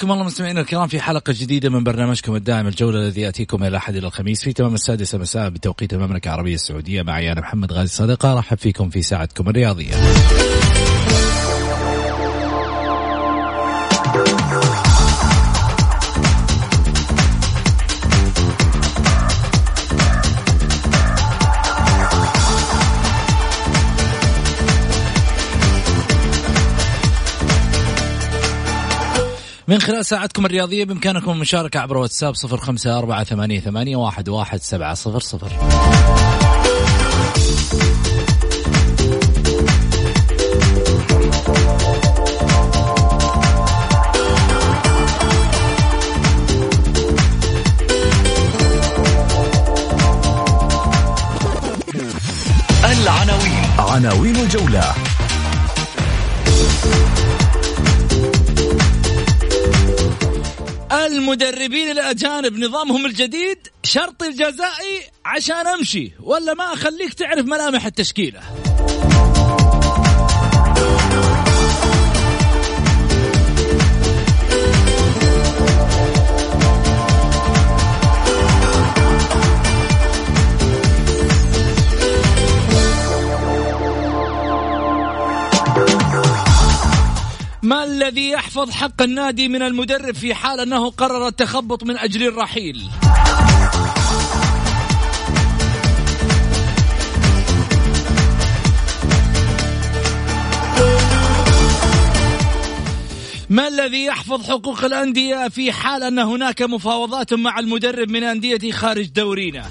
حياكم الله مستمعينا الكرام في حلقة جديدة من برنامجكم الدائم الجولة الذي يأتيكم إلى أحد إلى الخميس في تمام السادسة مساء بتوقيت المملكة العربية السعودية. معي أنا محمد غازي صدقة رحب فيكم في ساعتكم الرياضية. من خلال ساعتكم الرياضية بإمكانكم المشاركة عبر واتساب صفر خمسة أربعة ثمانية, ثمانية واحد, واحد سبعة صفر صفر. العناوين. عناوين الجولة. المدربين الأجانب نظامهم الجديد شرطي الجزائي عشان أمشي ولا ما أخليك تعرف ملامح التشكيلة؟ ما الذي يحفظ حق النادي من المدرب في حال أنه قرر التخبط من أجل الرحيل؟ ما الذي يحفظ حقوق الأندية في حال أن هناك مفاوضات مع المدرب من أندية خارج دورينا؟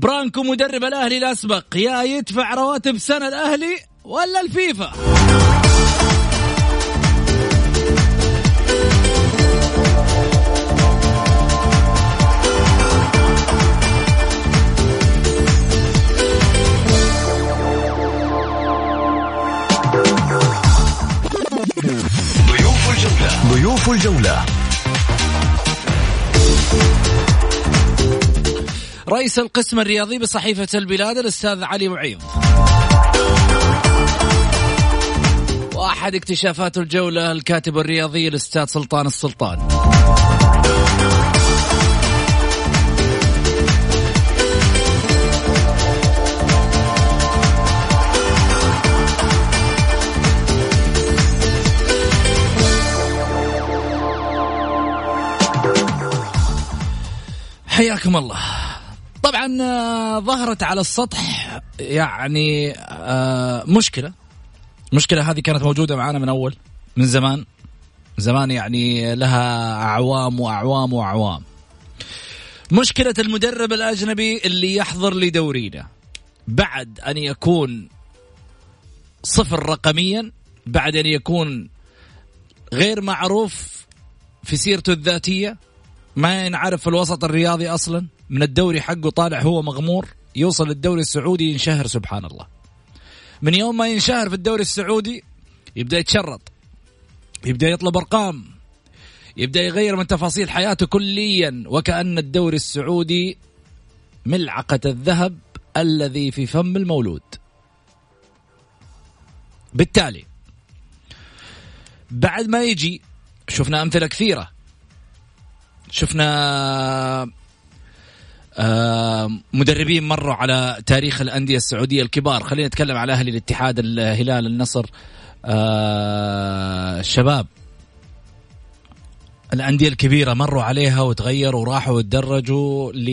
برانكو مدرب الأهلي الأسبق يا يدفع رواتب سنة الأهلي ولا الفيفا؟ ضيوف الجولة. ضيوف الجولة. رئيس القسم الرياضي بصحيفة البلاد الأستاذ علي معيض وأحد اكتشافات الجولة الكاتب الرياضي الأستاذ سلطان السلطان. حياكم الله. طبعا آه، ظهرت على السطح يعني آه، مشكلة. المشكلة هذه كانت موجودة معنا من أول من زمان. زمان يعني لها أعوام وأعوام وأعوام. مشكلة المدرب الأجنبي اللي يحضر لدورينا. بعد أن يكون صفر رقميا بعد أن يكون غير معروف في سيرته الذاتية ما ينعرف في الوسط الرياضي أصلا. من الدوري حقه طالع هو مغمور يوصل للدوري السعودي ينشهر سبحان الله من يوم ما ينشهر في الدوري السعودي يبدأ يتشرط. يبدأ يطلب أرقام. يبدأ يغير من تفاصيل حياته كليا. وكأن الدوري السعودي ملعقة الذهب الذي في فم المولود. بالتالي بعد ما يجي شفنا أمثلة كثيرة. شفنا مدربين مروا على تاريخ الأندية السعودية الكبار. خلينا نتكلم على أهلي الاتحاد الهلال النصر الشباب. الأندية الكبيرة مروا عليها وتغيروا وراحوا وتدرجوا ل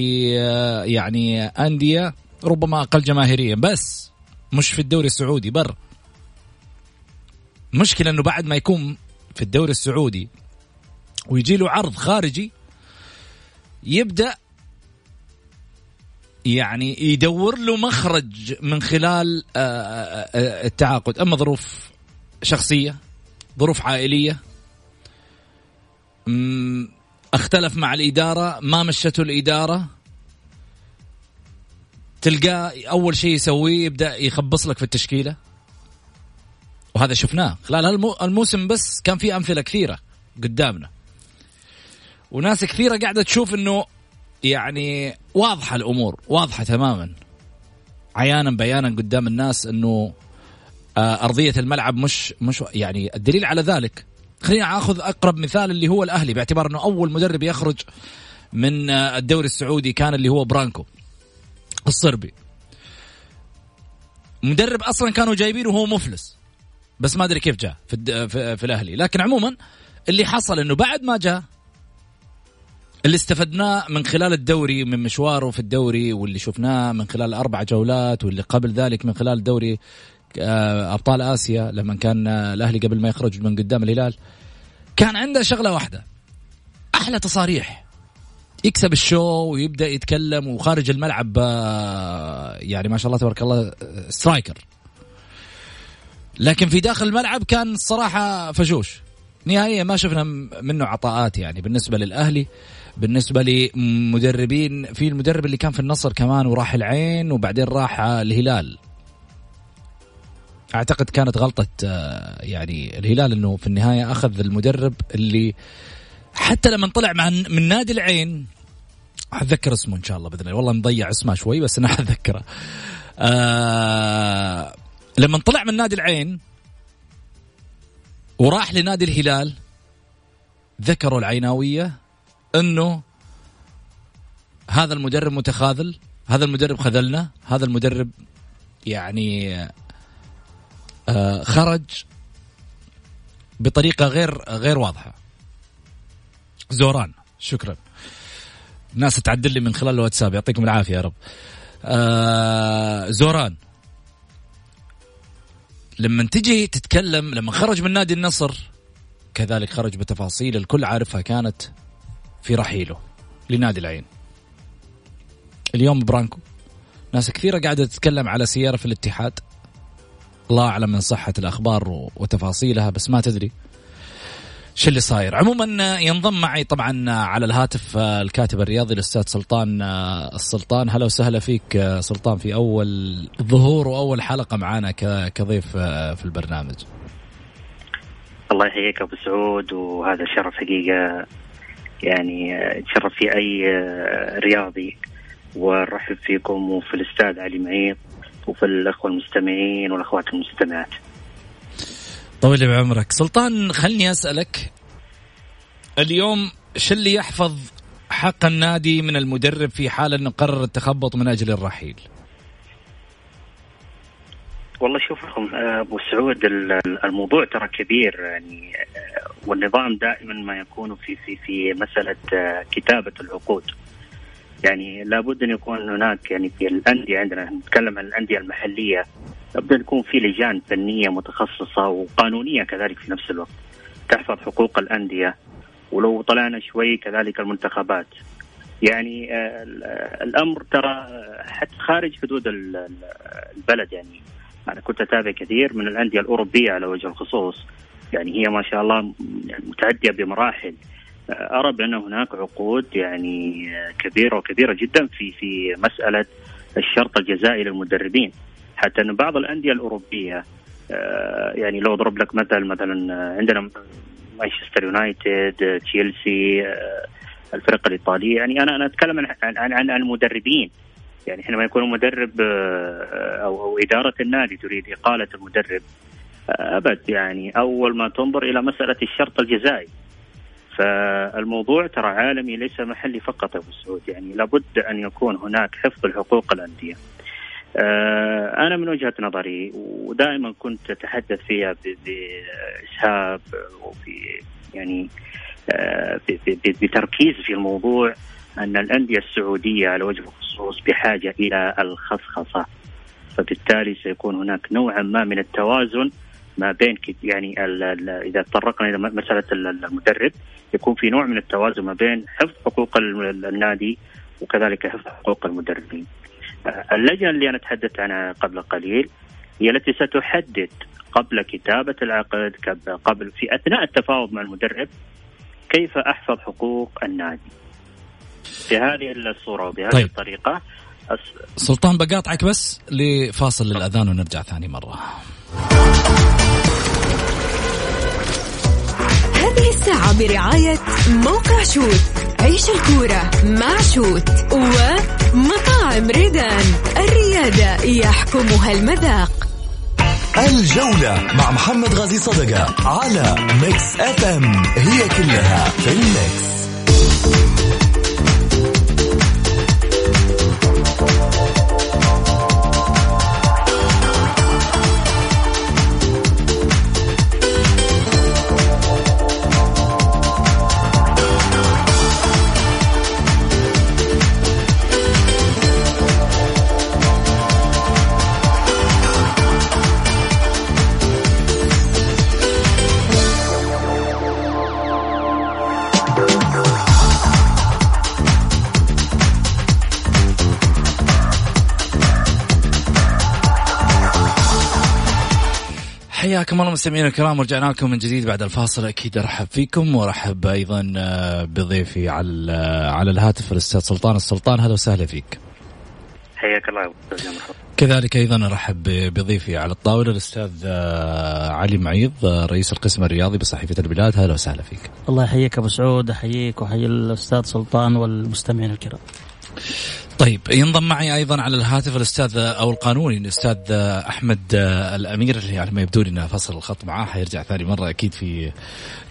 يعني أندية ربما أقل جماهيريا بس مش في الدوري السعودي بر. مشكلة إنه بعد ما يكون في الدوري السعودي ويجي له عرض خارجي يبدأ يعني يدور له مخرج من خلال آه، آه، آه، التعاقد. أما ظروف شخصية ظروف عائلية اختلف مع الإدارة ما مشته الإدارة تلقاه أول شيء يسويه يبدأ يخبص لك في التشكيلة. وهذا شفناه خلال الموسم بس كان في أمثلة كثيرة قدامنا. وناس كثيرة قاعدة تشوف إنه يعني واضحة الأمور واضحة تماما. عيانا بيانا قدام الناس إنه آه، أرضية الملعب مش مش يعني الدليل على ذلك. خلينا اخذ أقرب مثال اللي هو الأهلي باعتبار إنه أول مدرب يخرج من آه، الدوري السعودي كان اللي هو برانكو الصربي. مدرب أصلا كانوا جايبينه وهو مفلس بس ما أدري كيف جاء في, في, في الأهلي. لكن عموما اللي حصل إنه بعد ما جاء اللي استفدناه من خلال الدوري من مشواره في الدوري واللي شفناه من خلال أربع جولات واللي قبل ذلك من خلال دوري آه، أبطال آسيا لما كان الأهلي قبل ما يخرج من قدام الهلال. كان عنده شغلة واحدة. أحلى تصاريح. يكسب ال show ويبدأ يتكلم وخارج الملعب آه، يعني ما شاء الله تبارك الله striker لكن في داخل الملعب كان الصراحة فاشوش. نهائيا ما شفنا منه عطاءات يعني بالنسبة للأهلي. بالنسبة لمدربين في المدرب اللي كان في النصر كمان وراح العين وبعدين راح الهلال. أعتقد كانت غلطة آه، يعني الهلال إنه في النهاية أخذ المدرب اللي حتى لما طلع مع من نادي العين. حتذكر اسمه إن شاء الله بإذن الله. والله مضيع اسمه شوي بس أنا حتذكره آه لما طلع من نادي العين وراح لنادي الهلال ذكروا العيناوية. انه هذا المدرب متخاذل هذا المدرب خذلنا هذا المدرب يعني آه خرج بطريقة غير غير واضحة. زوران شكرا. ناس تعدل لي من خلال الواتساب يعطيكم العافية يا رب. آه زوران لما تجي تتكلم لما خرج من نادي النصر كذلك خرج بتفاصيل الكل عارفها كانت في رحيله لنادي العين. اليوم برانكو. ناس كثيرة قاعدة تتكلم على سيارة في الاتحاد. الله أعلم من صحة الأخبار وتفاصيلها بس ما تدري شو اللي صاير. عموما ينضم معي طبعا على الهاتف الكاتب الرياضي الأستاذ سلطان السلطان هلا وسهلا فيك سلطان في أول ظهور وأول حلقة معنا كضيف في البرنامج. الله يحييك أبو سعود وهذا شرف حقيقة يعني تشرف في أي رياضي ونرحب فيكم وفي الأستاذ علي معيط وفي الأخوة المستمعين والأخوات المستمعات. طويل بعمرك. سلطان خلني أسألك اليوم شو اللي يحفظ حق النادي من المدرب في حال أنه قرر التخبط من أجل الرحيل؟ والله شوف أبو سعود الموضوع ترى كبير يعني والنظام دائما ما يكون في في في مسألة كتابة العقود. يعني لابد أن يكون هناك يعني في الأندية عندنا نتكلم عن الأندية المحلية لابد أن يكون في لجان فنية متخصصة وقانونية كذلك في نفس الوقت تحفظ حقوق الأندية ولو طلعنا شوي كذلك المنتخبات. يعني آه، الأمر ترى حتى خارج حدود البلد يعني أنا كنت أتابع كثير من الأندية الأوروبية على وجه الخصوص. يعني هي ما شاء الله يعني متعدية بمراحل. آه، أرى بأن هناك عقود يعني كبيرة وكبيرة جدا في في مسألة الشرط الجزائي للمدربين. حتى أن بعض الأندية الأوروبية آه، يعني لو أضرب لك مثل مثلا عندنا مانشستر يونايتد تشيلسي الفرق الايطاليه يعني أنا أنا أتكلم عن عن, عن المدربين. يعني حينما يكون مدرب آه، أو أو إدارة النادي تريد إقالة المدرب آه، أبد يعني أول ما تنظر إلى مسألة الشرط الجزائي فالموضوع ترى عالمي ليس محلي فقط أبو سعود يعني لابد أن يكون هناك حفظ لحقوق الأندية. آه، أنا من وجهة نظري ودائما كنت أتحدث فيها بإسهاب وفي يعني بتركيز في الموضوع أن الأندية السعودية على وجه الخصوص بحاجة إلى الخصخصة فبالتالي سيكون هناك نوعا ما من التوازن ما بين يعني ال ال إذا تطرقنا إلى مسألة المدرب يكون في نوع من التوازن ما بين حفظ حقوق النادي وكذلك حفظ حقوق المدربين. اللجنة اللي أنا تحدثت عنها قبل قليل هي التي ستحدد قبل كتابة العقد قبل في أثناء التفاوض مع المدرب كيف أحفظ حقوق النادي. بهذه الصورة وبهذه طيب. الطريقة. أس... سلطان بقاطعك بس لفاصل للاذان ونرجع ثاني مرة. هذه الساعة برعاية موقع شوت عيش الكورة مع شوت ومطاعم ريدان. الريادة يحكمها المذاق. الجولة مع محمد غازي صدقة على ميكس أف أم. هي كلها في الميكس. حياكم الله مستمعينا الكرام ورجعنا لكم من جديد بعد الفاصل أكيد أرحب فيكم وأرحب أيضا آه، بضيفي على آه، على الهاتف الأستاذ سلطان السلطان أهلا وسهلا فيك. حياك الله كذلك أيضا أرحب بضيفي على الطاولة الأستاذ آه، علي معيض رئيس القسم الرياضي بصحيفة البلاد أهلا وسهلا فيك. الله يحييك أبو سعود أحييك وأحيي الأستاذ سلطان والمستمعين الكرام. طيب ينضم معي أيضا على الهاتف الأستاذ أو القانوني الأستاذ أحمد الأمير اللي على ما يبدو لنا فصل الخط معاه حيرجع ثاني مرة أكيد في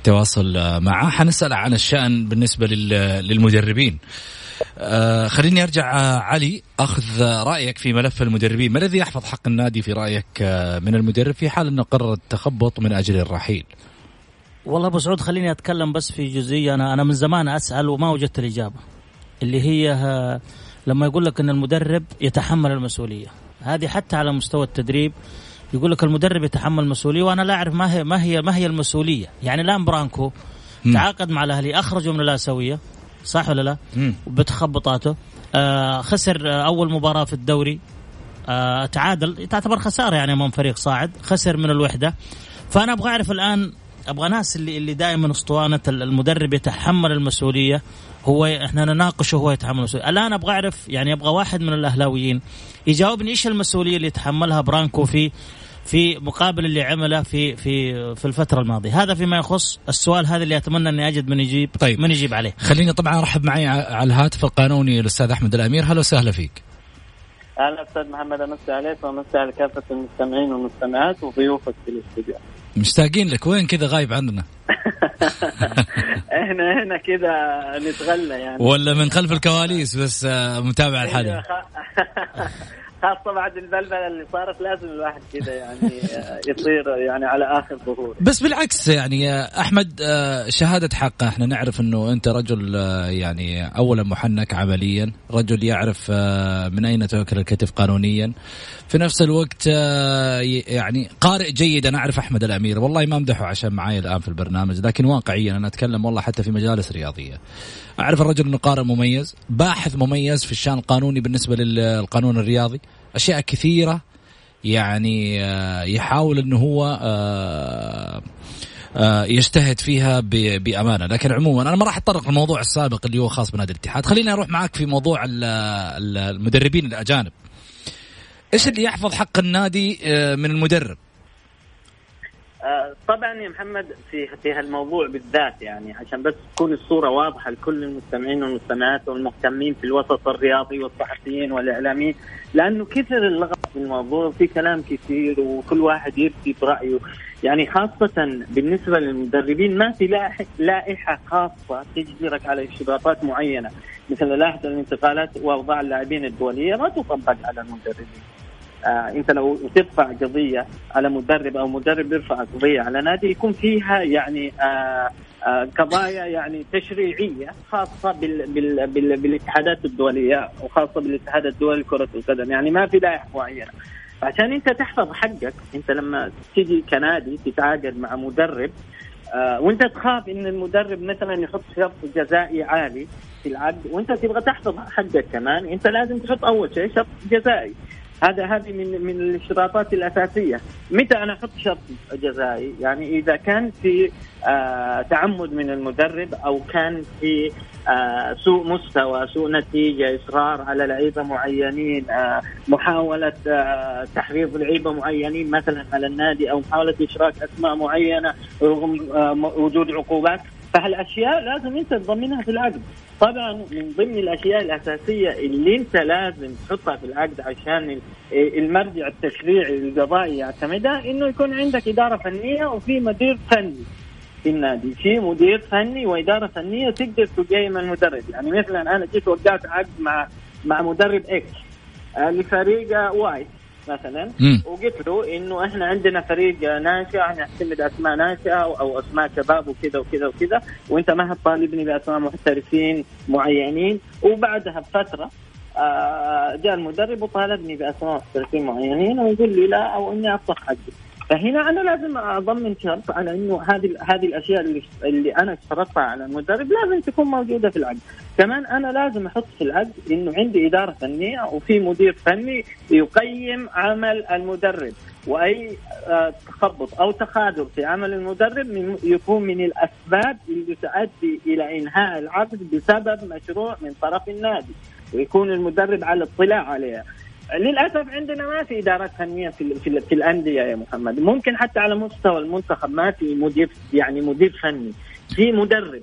تواصل معاه. حنسأل عن الشأن بالنسبة للمدربين. آه خليني أرجع علي أخذ رأيك في ملف المدربين. ما الذي يحفظ حق النادي في رأيك من المدرب في حال إنه قرر التخبط من أجل الرحيل؟ والله أبو سعود خليني أتكلم بس في جزئية. أنا أنا من زمان أسأل وما وجدت الإجابة. اللي هي لما يقول لك إن المدرب يتحمل المسؤولية. هذه حتى على مستوى التدريب يقول لك المدرب يتحمل المسؤولية وأنا لا أعرف ما هي ما هي ما هي المسؤولية. يعني الآن برانكو م. تعاقد مع الأهلي اخرجه من الاسيويه صح ولا لا؟ بتخبطاته. آه خسر آه أول مباراة في الدوري. آه تعادل تعتبر خسارة يعني أمام فريق صاعد خسر من الوحدة. فأنا أبغى أعرف الآن أبغى ناس اللي اللي دائما أسطوانة المدرب يتحمل المسؤولية. هو إحنا نناقشه هو يتحمل المسؤولية. الآن أبغى أعرف يعني أبغى واحد من الأهلاويين يجاوبني إيش المسؤولية اللي يتحملها برانكو في في مقابل اللي عمله في في في الفترة الماضية؟ هذا فيما يخص السؤال هذا اللي أتمنى إني أجد من يجيب طيب. من يجيب عليه. خليني طبعا أرحب معي على الهاتف القانوني الأستاذ أحمد الأمير. هلا وسهلا فيك. أهلا أستاذ محمد امسي عليك وامسي على كافة المستمعين والمستمعات وضيوفك في الاستوديو. مشتاقين لك. وين كذا غايب عننا إحنا هنا كذا نتغلى يعني. ولا من خلف الكواليس بس آه، متابع الحدث خاصة بعد البلبلة اللي صارت لازم الواحد كذا يعني يصير يعني على آخر ظهور بس بالعكس يعني أحمد آه، شهادة حق إحنا نعرف أنه أنت رجل آه، يعني أولا محنك عمليا رجل يعرف من أين تؤكل الكتف قانونيا. في نفس الوقت آه، يعني قارئ جيد أنا أعرف أحمد الأمير. والله ما أمدحه عشان معي الآن في البرنامج لكن واقعيا أنا أتكلم والله حتى في مجالس رياضية. أعرف الرجل إنه قارئ مميز باحث مميز في الشأن القانوني بالنسبة للقانون الرياضي. أشياء كثيرة يعني آه، يحاول إنه هو آه، يجتهد فيها بأمانة. لكن عموما أنا ما راح أتطرق للموضوع السابق اللي هو خاص بنادي الاتحاد. خليني أروح معك في موضوع المدربين الأجانب. إيش اللي يحفظ حق النادي آه، من المدرب؟ آه، طبعا يا محمد في في هالموضوع بالذات يعني عشان بس تكون الصورة واضحة لكل المستمعين والمستمعات والمهتمين في الوسط الرياضي والصحفيين والإعلاميين لأنه كثر اللغط في الموضوع في كلام كثير وكل واحد يفتي برايه يعني خاصة بالنسبة للمدربين ما في لائحة خاصة تجبرك على اشتراطات معينة مثل لائحة الانتقالات وأوضاع اللاعبين الدولية ما تطبق على المدربين. آه انت لو ترفع قضية على مدرب أو مدرب يرفع قضية على نادي يكون فيها يعني آه آه قضايا يعني تشريعية خاصة بال بال بال بالاتحادات الدولية وخاصة بالاتحاد الدولي لكرة القدم. يعني ما في لائحة معينة. عشان انت تحفظ حقك انت لما تيجي كنادي تتعاقد مع مدرب آه وانت تخاف ان المدرب مثلا يحط شرط جزائي عالي في العقد وانت تبغى تحفظ حقك كمان انت لازم تحط أول شيء شرط جزائي. هذا هذه من من الاشتراطات الأساسية. متى أنا أحط شرط جزائي يعني إذا كان في آه تعمد من المدرب أو كان في آه سوء مستوى سوء نتيجة إصرار على لعيبة معينين آه محاولة آه تحريض لعيبة معينين مثلا على النادي أو محاولة إشراك أسماء معينة رغم آه وجود عقوبات. فهالأشياء لازم أنت تضمنها في العقد. طبعا من ضمن الأشياء الأساسية اللي أنت لازم تحطها في العقد عشان المرجع التشريعي القضائي يعتمدها إنه يكون عندك إدارة فنية وفي مدير فني. في النادي. في مدير فني وإدارة فنية تقدر تقيم المدرب. يعني مثلا أنا جيت وقعت عقد مع مع مدرب X لفريق Y مثلا وقلت له إنه إحنا عندنا فريق ناشئ نعتمد أسماء ناشئة أو أسماء شباب وكذا وكذا وكذا وأنت ما هتطالبني بأسماء محترفين معينين. وبعدها بفترة آه، جاء المدرب وطالبني بأسماء محترفين معينين ويقول لي لا أو إني افسخ حقي. فهنا أنا لازم أضمن شرط على إنه هذه هذه الأشياء اللي اللي أنا اشترطتها على المدرب لازم تكون موجودة في العقد، كمان أنا لازم أحط في العقد إنه عندي إدارة فنية وفي مدير فني يقيم عمل المدرب. وأي آه، تخبط أو تخاذل في عمل المدرب يكون من الأسباب اللي تؤدي إلى إنهاء العقد بسبب مشروع من طرف النادي. ويكون المدرب على اطلاع عليها. للأسف عندنا ما في إدارات فنية في في, في الأندية يا محمد. ممكن حتى على مستوى المنتخب ما في مدير يعني مدير فني في مدرب.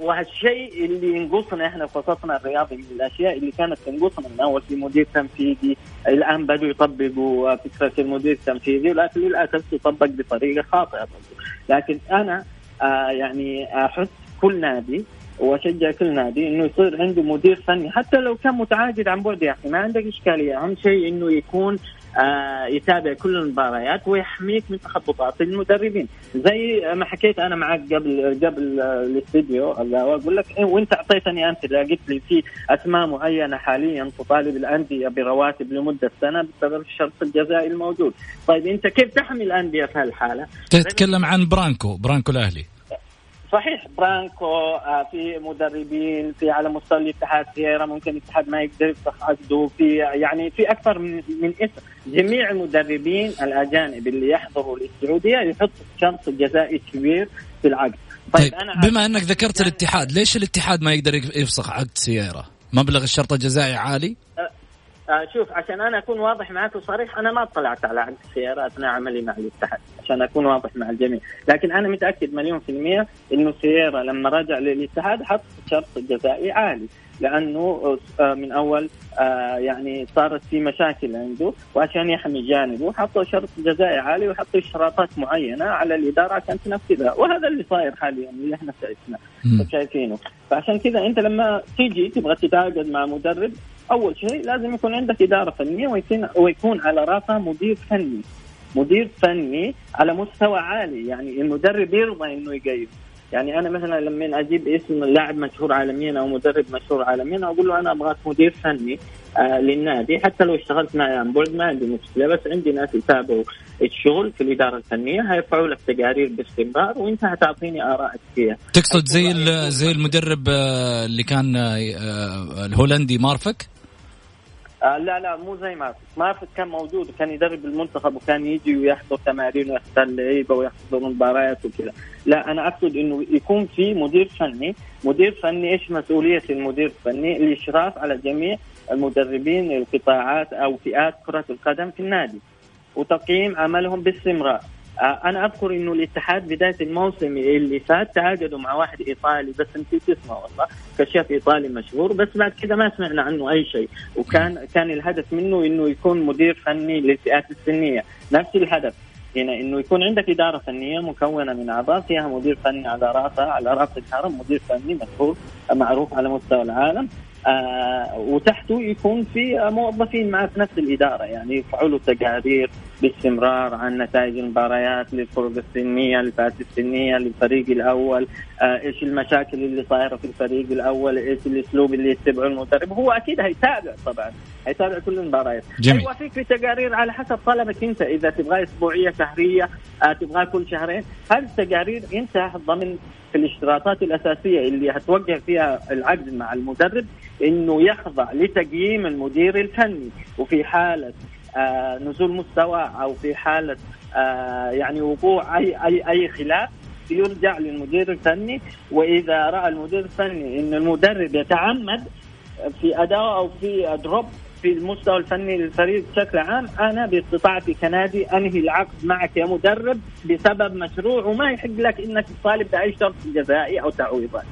وهالشيء اللي ينقصنا إحنا في وسطنا الرياضي من الأشياء اللي كانت تنقصنا من أول في مدير تنفيذي الآن بدوا يطبقوا فكرة المدير التنفيذي ولكن للأسف تطبق بطريقة خاطئة لكن أنا آه يعني احس كل نادي وأشجع كل نادي إنه يصير عنده مدير فني. حتى لو كان متعاقد عن بعد يا أخي ما عندك إشكالية. أهم شيء إنه يكون آه يتابع كل المباريات ويحميك من تخبطات المدربين. زي ما حكيت أنا معك قبل قبل الاستديو أقول لك إيه وأنت أعطيتني انت قلت لي في أسماء معينة حاليا تطالب الأندية برواتب لمدة سنة بسبب الشرط الجزائي الموجود. طيب أنت كيف تحمي الأندية في هالحالة؟ تتكلم عن برانكو برانكو الأهلي. صحيح. برانكو آه، في مدربين في على مستوى الاتحاد سييرا ممكن الاتحاد ما يقدر يفسخ عقده في يعني في أكثر من من اسم. جميع المدربين الأجانب اللي يحضروا للسعودية يحط شرط جزائي كبير في العقد. طيب, طيب أنا بما أنك ذكرت الاتحاد ليش الاتحاد ما يقدر يفسخ عقد سيارة مبلغ الشرط الجزائي عالي؟ آه شوف عشان أنا أكون واضح معك وصريح أنا ما اطلعت على عقد السياره اثناء عملي مع الاتحاد عشان أكون واضح مع الجميع. لكن أنا متأكد مليون في المية إنه السيارة لما رجع للاتحاد حط شرط جزائي عالي لأنه آه، من أول آه، يعني صارت في مشاكل عنده وعشان يحمي جانبه حطوا شرط جزائي عالي وحطوا اشتراطات معينة على الإدارة عشان تنفذها. وهذا اللي صاير حاليا اللي إحنا شايفينه. فعشان كذا أنت لما تيجي تبغى تتعاقد مع مدرب أول شيء لازم يكون عندك إدارة فنية ويكون ويكون على راسها مدير فني. مدير فني على مستوى عالي. يعني المدرب يرضى إنه يقيم. يعني أنا مثلا لما أجيب اسم لاعب مشهور عالميا أو مدرب مشهور عالميا أقول له أنا أبغاك مدير فني آه للنادي. حتى لو اشتغلت معي عن بعد ما عندي مشكلة. بس عندي ناس يتابعوا الشغل في الإدارة الفنية هيرفعوا لك تقارير باستمرار وأنت هتعطيني ارائك فيها تقصد زي زي المدرب آه، اللي كان آه، آه، الهولندي مارفك؟ آه لا لا مو زي ما ما كان موجود كان يدرب المنتخب وكان يجي ويحضر تمارين ويحضر اللعيبه ويحضر مباريات وكذا. لا أنا أقصد إنه يكون في مدير فني مدير فني إيش مسؤولية المدير الفني؟ الإشراف على جميع المدربين القطاعات أو فئات كرة القدم في النادي. وتقييم عملهم باستمرار. أنا أذكر إنه الاتحاد بداية الموسم اللي فات تعاقدوا مع واحد إيطالي بس نسيت اسمه والله كشاف إيطالي مشهور بس بعد كذا ما سمعنا عنه أي شيء. وكان كان الهدف منه إنه يكون مدير فني للفئات السنية. نفس الهدف. هنا إنه يكون عندك إدارة فنية مكونة من أعضاء فيها مدير فني على راسها على رأس الهرم مدير فني مشهور معروف على مستوى العالم. آه وتحته يكون في موظفين معه في نفس الإدارة يعني يرفعوا له تقارير باستمرار عن نتائج المباريات للفرق السنية للفئات السنية للفريق الأول. آه إيش المشاكل اللي صايرة في الفريق الأول؟ إيش الأسلوب اللي يتبعه المدرب؟ هو أكيد هيتابع طبعا هيتابع كل المباريات. جميل. يوافيك في تقارير على حسب طلبك أنت. إذا تبغى أسبوعية شهرية آه تبغى كل شهرين هذه التقارير أنت ضمن في الاشتراطات الأساسية اللي هتوقع فيها العقد مع المدرب إنه يخضع لتقييم المدير الفني. وفي حالة نزول مستوى أو في حالة آه يعني وقوع أي أي أي خلاف يرجع للمدير الفني وإذا رأى المدير الفني إن المدرب يتعمد في اداء أو في دروب في المستوى الفني للفريق بشكل عام أنا باستطاعتي كنادي أنهي العقد معك يا مدرب بسبب مشروع وما يحق لك إنك تطالب بأي شرط جزائي أو تعويضات.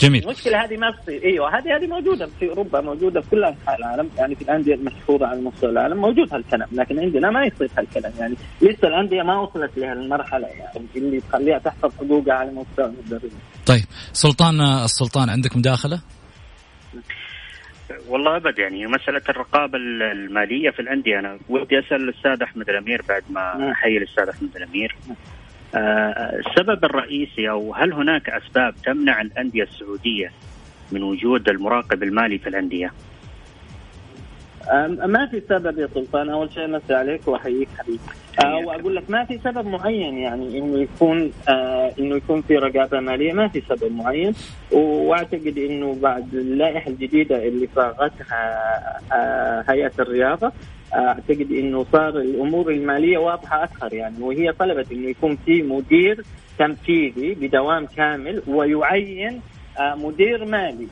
جميل. المشكلة هذه ما تصير إيوه هذه هذه موجودة في أوروبا موجودة في كل أنحاء العالم. يعني في الأندية المشهورة على مستوى العالم موجود هالكلام لكن عندنا ما يصير هالكلام. يعني لسه الأندية ما وصلت لهالمرحلة يعني اللي تخليها تحفظ حقوقها على مستوى المدربين. طيب سلطان السلطان عندك مداخلة؟ والله أبد يعني مسألة الرقابة المالية في الأندية أنا ودي أسأل الأستاذ أحمد الأمير بعد ما أحيي الأستاذ أحمد الأمير. السبب الرئيسي أو هل هناك أسباب تمنع الأندية السعودية من وجود المراقب المالي في الأندية؟ ما في سبب يا سلطان. أول شيء مسي عليك وأحييك حبيبي. آه وأقول لك ما في سبب معين يعني إنه يكون آه إنه يكون في رقابة مالية. ما في سبب معين. وأعتقد إنه بعد اللائحة الجديدة اللي صاغتها آه هيئة الرياضة أعتقد إنه صار الأمور المالية واضحة أكثر يعني وهي طلبت إنه يكون في مدير تنفيذي بدوام كامل ويعين آه مدير مالي.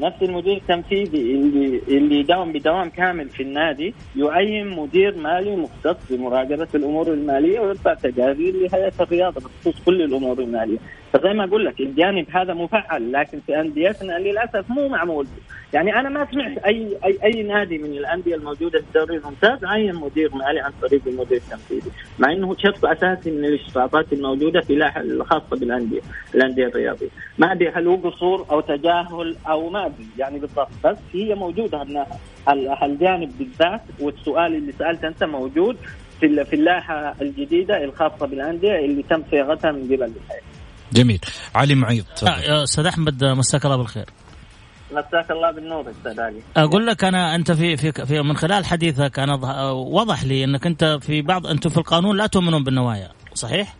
نفس المدير التنفيذي اللي اللي يداوم بدوام كامل في النادي يعين مدير مالي مختص بمراقبة الأمور المالية ويرفع تقارير لهيئة الرياضة بخصوص كل الأمور المالية، فزي ما أقول لك الجانب هذا مفعل لكن في أنديتنا للأسف مو معمول. يعني أنا ما سمعت اي اي أي نادي من الأندية الموجودة في الدوري الممتاز عين مدير مالي عن طريق المدير التنفيذي، مع إنه شرط أساسي من الاشتراطات الموجودة في الخاصة بالانديه، الأندية الرياضية، ما أدري هل هو قصور أو تجاهل أو ما ادري يعني بالضبط. بس هي موجودة الجانب بالذات؟ والسؤال اللي سالته أنت موجود في في اللائحة الجديدة الخاصة بالأندية اللي تم صياغتها من قبل الحياة. جميل. علي معيط أستاذ أحمد مساك الله بالخير. مساك الله بالنور أستاذ علي. أقول لك أنا أنت في في, في من خلال حديثك أنا وضح لي أنك أنت في بعض أنتم في القانون لا تؤمنون بالنوايا صحيح؟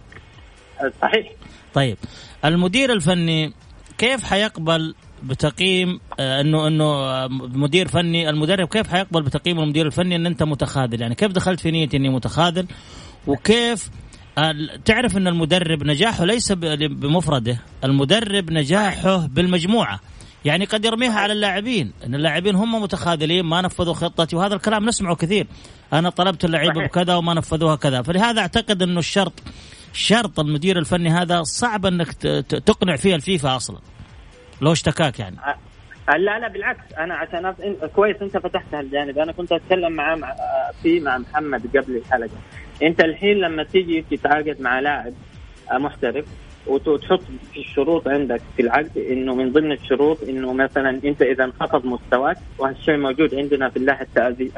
صحيح. طيب. المدير الفني كيف حيقبل بتقييم آه، انه إنه مدير فني المدرب كيف حيقبل بتقييم المدير الفني إن أنت متخاذل؟ يعني كيف دخلت في نية إني متخاذل؟ وكيف آه، تعرف إن المدرب نجاحه ليس بمفرده المدرب نجاحه بالمجموعة. يعني قد يرميها على اللاعبين إن اللاعبين هم متخاذلين ما نفذوا خطتي وهذا الكلام نسمعه كثير. أنا طلبت اللعيبة بكذا وما نفذوها كذا. فلهذا أعتقد إنه الشرط شرط المدير الفني هذا صعب إنك تقنع فيه الفيفا أصلا. لو اشتكاك يعني. لا لا بالعكس. أنا عشان كويس أنت فتحت هالجانب. أنا كنت أتكلم مع في مع محمد قبل الحلقة. أنت الحين لما تيجي تتعاقد مع لاعب محترف وتحط في الشروط عندك في العقد إنه من ضمن الشروط إنه مثلا أنت إذا انخفض مستواك وهالشيء موجود عندنا في اللائحة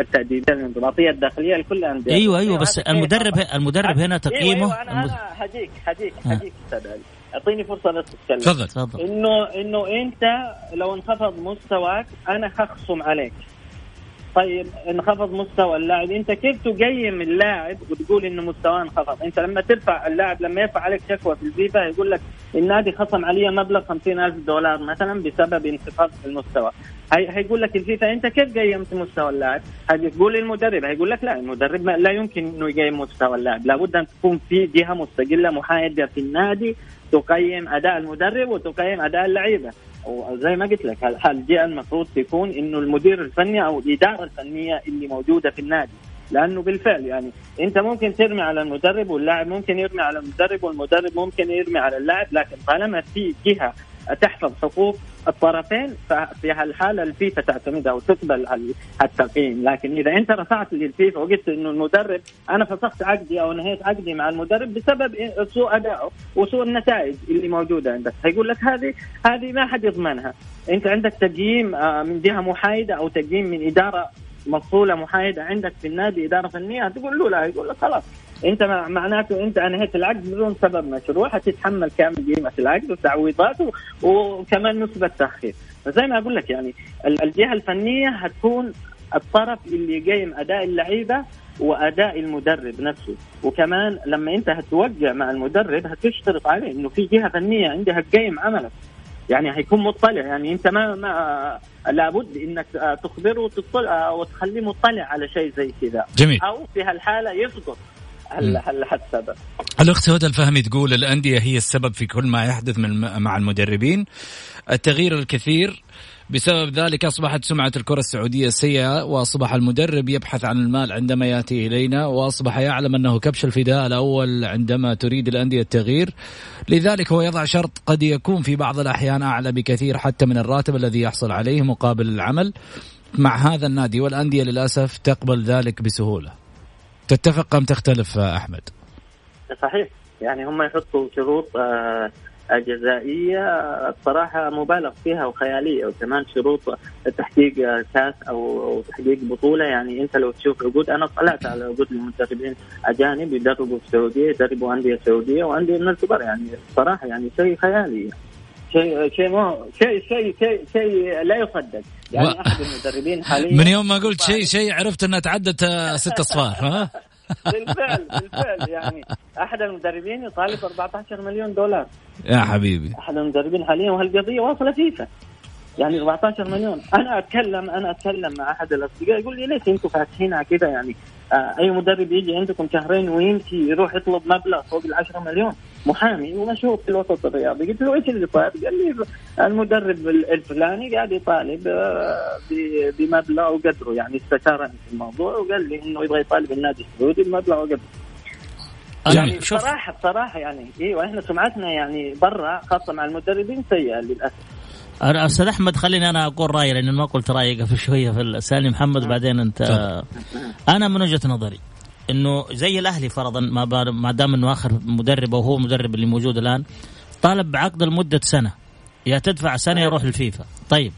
التاديبيه الانضباطية الداخلية لكل الانديه أيوه أيوه بس المدرب المدرب هنا تقييمه أيوة, أيوة أنا, أنا هديك هديك هديك أستاذ أعطيني فرصة بس اتكلم تفضل. تفضل. إنه إنه أنت لو انخفض مستواك أنا هخصم عليك. طيب انخفض مستوى اللاعب. أنت كيف تقيم اللاعب وتقول إنه مستواه انخفض؟ أنت لما ترفع اللاعب لما يرفع عليك شكوى في الفيفا يقول لك النادي خصم علي مبلغ 50 ألف دولار مثلا بسبب انخفاض في المستوى. هي هيقول لك الفيفا أنت كيف قيمت مستوى اللاعب؟ هتقول للمدرب هيقول لك لا المدرب لا يمكن إنه يقيم مستوى اللاعب، لابد أن تكون في جهة مستقلة محايدة في النادي تقيم أداء المدرب وتقيم أداء اللعيبة. وزي ما قلت لك الجهة المفروض تكون إنه المدير الفني أو الإدارة الفنية اللي موجودة في النادي. لأنه بالفعل يعني أنت ممكن ترمي على المدرب واللاعب ممكن يرمي على المدرب والمدرب ممكن يرمي على اللاعب لكن طالما في جهة تحفظ حقوق الطرفين ففي هالحالة الفيفا تعتمدها وتقبل التقييم لكن إذا أنت رفعت للفيفا وقلت إنه المدرب أنا فسخت عقدي أو نهيت عقدي مع المدرب بسبب سوء ادائه وسوء النتائج اللي موجودة عندك. هيقول لك هذه هذه ما حد يضمنها. أنت عندك تقييم آه، من جهة محايدة أو تقييم من إدارة مفصولة محايدة عندك في النادي إدارة فنية تقول له لا يقول لك خلاص. انت مع- معناته انت انهيت العقد بدون سبب مشروع. حتتحمل كامل قيمة العقد وتعويضاته وكمان نسبة تأخير. فزي ما أقول لك يعني ال- الجهة الفنية هتكون الطرف اللي يقيم أداء اللعيبة وأداء المدرب نفسه. وكمان لما انت هتوقع مع المدرب هتشترط عليه إنه في جهة فنية عندها تقيم عملك يعني هيكون مطلع. يعني انت ما ما لابد إنك تخبره وتطلع وتخليه مطلع على شيء زي كذا. جميل. أو في هالحالة يسقط هل السبب. الأخت هدى الفهمي تقول الأندية هي السبب في كل ما يحدث من مع المدربين. التغيير الكثير بسبب ذلك أصبحت سمعة الكرة السعودية سيئة وأصبح المدرب يبحث عن المال عندما يأتي إلينا وأصبح يعلم أنه كبش الفداء الأول عندما تريد الأندية التغيير. لذلك هو يضع شرط قد يكون في بعض الأحيان أعلى بكثير حتى من الراتب الذي يحصل عليه مقابل العمل. مع هذا النادي والأندية للأسف تقبل ذلك بسهولة. تتفق أم تختلف أحمد؟ صحيح. يعني هم يحطوا شروط آه، جزائية آه، بصراحة مبالغ فيها وخيالية وكمان شروط تحقيق كاس أو أو تحقيق بطولة. يعني أنت لو تشوف عقود أنا طلعت على عقود المدربين أجانب يدربوا في السعودية يدربوا أندية سعودية وأندية من الكبار. يعني صراحة يعني شيء خيالي شيء شيء شيء شيء شيء شيء لا يصدق. يعني و- احد المدربين حاليا من يوم ما قلت شيء شيء عرفت إنها تعدت آه، ست أصفار ها؟ بالفعل بالفعل يعني أحد المدربين يطالب 14 مليون دولار. يا حبيبي. أحد المدربين حاليا وهالقضية واصلة فيفا. يعني 14 مليون. أنا اتكلم أنا أتكلم مع أحد الأصدقاء يقول لي ليش أنتم فاتحينها كذا يعني آه أي مدرب يجي عندكم شهرين ويمشي يروح يطلب مبلغ فوق ال 10 مليون. محامي ومشهور في الوسط الرياضي. قلت له إيش اللي صار؟ قال لي المدرب الفلاني قاعد يطالب آه، بمبلغ وقدره. يعني استشارني في الموضوع وقال لي إنه يبغى يطالب النادي السعودي بمبلغ وقدره. يعني. شوف. بصراحه بصراحه يعني إيوه إحنا سمعتنا يعني برا خاصة مع المدربين سيئة للأسف. أنا- أستاذ أحمد خليني أنا أقول رأيي لأن ما قلت رأيي قبل شوية في اسالني محمد بعدين أنت. أنا من وجهة نظري إنه زي الأهلي فرضا ما ما دام إنه آخر مدرب وهو مدرب اللي موجود الآن طالب بعقد لمدة سنة. يا تدفع سنة يروح الفيفا طيب.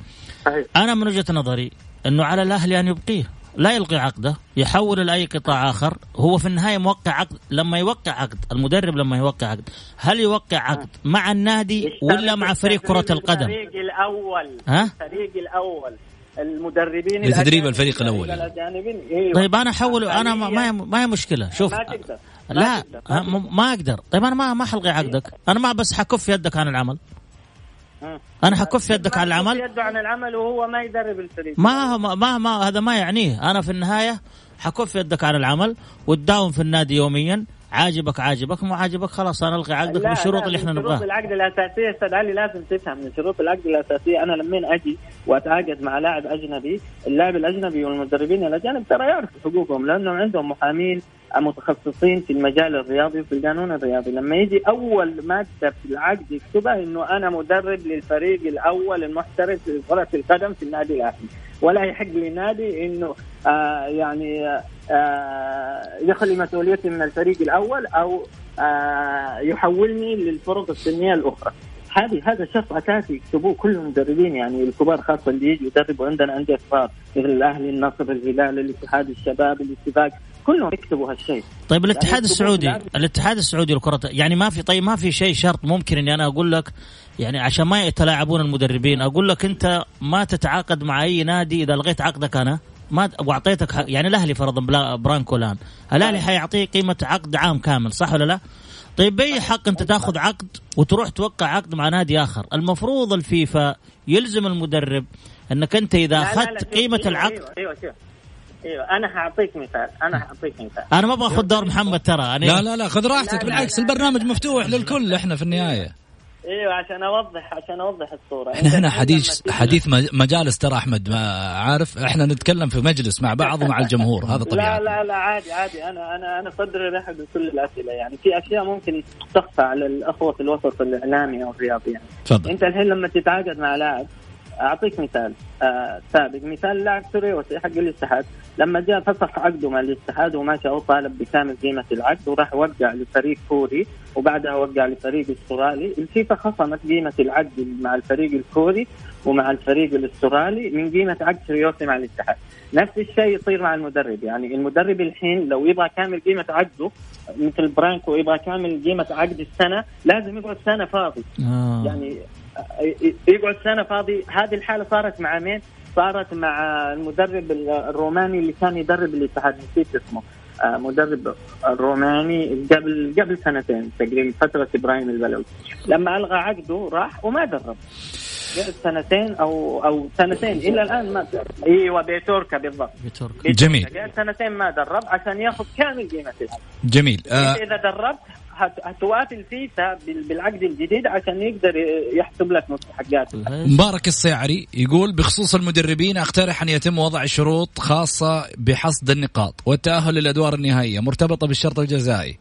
أنا من وجهة نظري إنه على الأهلي أن يبقيه. لا يلغي عقده يحول لاي قطاع آخر هو في النهاية موقع عقد لما يوقع عقد المدرب لما يوقع عقد هل يوقع عقد مع النادي ولا مع فريق كرة القدم الفريق الأول ها؟ الفريق الأول المدربين لتدريب الفريق الأول. الأجانبين أيوة. طيب أنا أحول أنا ما ما هي, ما هي مشكلة شوف ما تقدر ما لا تقدر. ما ما أقدر طيب أنا ما ما حلغي عقدك أنا ما بس حكف يدك عن العمل. أنا حكف يدك عن العمل؟ يده عن العمل وهو ما يدرب الفريق. ما ما ما, ما هذا ما يعنيه. أنا في النهاية حكف يدك عن العمل وتداوم في النادي يوميا. عاجبك عاجبك مو عاجبك خلاص أنا ألغي عقدك بالشروط اللي إحنا من شروط نبغاها. العقد الأساسية أستاذ علي لازم تفهم. من شروط العقد الأساسية أنا لما أجي وأتعاقد مع لاعب أجنبي؟ اللاعب الأجنبي والمدربين الاجانب ترى يعرفوا حقوقهم لأنهم عندهم محامين متخصصين في المجال الرياضي وفي القانون الرياضي. لما يجي أول مادة في العقد يكتبها إنه أنا مدرب للفريق الأول المحترف لكره القدم في النادي الأهلي. ولا يحق لنادي إنه آه يعني آه يخلي مسؤوليتي من الفريق الأول أو آه يحولني للفرق السنية الأخرى. هذه هذا شرط أساسي يكتبوه كل المدربين. يعني الكبار خاصة اللي يجوا يدربوا عندنا انديه كبار مثل الأهلي النصر الهلال الاتحاد الشباب الاتفاق. كلهم يكتبوا هالشيء. طيب الاتحاد يعني السعودي اللاعب- الاتحاد السعودي لكرة يعني ما في طيب ما في شيء شرط ممكن إني أنا أقول لك؟ يعني عشان ما يتلاعبون المدربين أقول لك أنت ما تتعاقد مع أي نادي إذا لغيت عقدك أنا؟ ما وأعطيتك حق يعني الأهلي فرضا برانكو الان الأهلي حيعطيه قيمة عقد عام كامل صح ولا لا؟ طيب بأي حق أنت تاخذ عقد وتروح توقع عقد مع نادي آخر؟ المفروض الفيفا يلزم المدرب إنك أنت إذا أخذت قيمة أيوة، العقد أيوه أيوه شوف. إيوه أنا حاعطيك مثال أنا حاعطيك مثال. أنا ما أبغى أخذ دور محمد ترى أنا لا لا لا خذ لا، راحتك لا، بالعكس لا، البرنامج لا. مفتوح للكل إحنا في النهاية. إيوه عشان أوضح عشان أوضح الصورة. إحنا هنا حديث حديث م- مجالس ترى أحمد ما عارف إحنا نتكلم في مجلس مع بعض ومع الجمهور هذا لا طبيعي. لا لا عادي عادي أنا أنا أنا صدري رحب بكل الأسئلة يعني في أشياء ممكن تخفى على الأخوة في الوسط الإعلامي أو الرياضي يعني. تفضل. أنت الحين لما تتعاقد مع لاعب أعطيك مثال آه سابق مثال لاعب ترويسي حق الاتحاد لما جاء فسخ عقده مع الاتحاد ومشى هو طالب بكامل قيمة العقد وراح وقع لفريق كوري وبعدها وقع لفريق استرالي. الفيفا خصمت قيمة العقد مع الفريق الكوري ومع الفريق الاسترالي من قيمة عقد ترويسي مع الاتحاد. نفس الشيء يصير مع المدرب. يعني المدرب الحين لو يبغى كامل قيمة عقده مثل برانكو يبغى كامل قيمة عقد السنة لازم يقعد سنه فاضي. آه. يعني يقعد سنه فاضي. هذه الحالة صارت مع مين؟ صارت مع المدرب الروماني اللي كان يدرب الاتحاد نسيت اسمه. آه، مدرب الروماني قبل قبل سنتين تقريبا فترة إبراهيم البلوي. لما ألغى عقده راح وما درب. قعد سنتين أو أو سنتين. إلى الآن ما إيوه بيتوركا بالضبط. بيتوركا. جميل. قعد سنتين ما درب عشان ياخذ كامل قيمة جميل. آه إذا دربت هتوافي بال- بالعقد الجديد عشان يقدر يحسب لك مستحقاتك مبارك الصيعري يقول بخصوص المدربين أقترح أن يتم وضع شروط خاصة بحصد النقاط والتأهل للأدوار النهائية مرتبطة بالشرط الجزائي.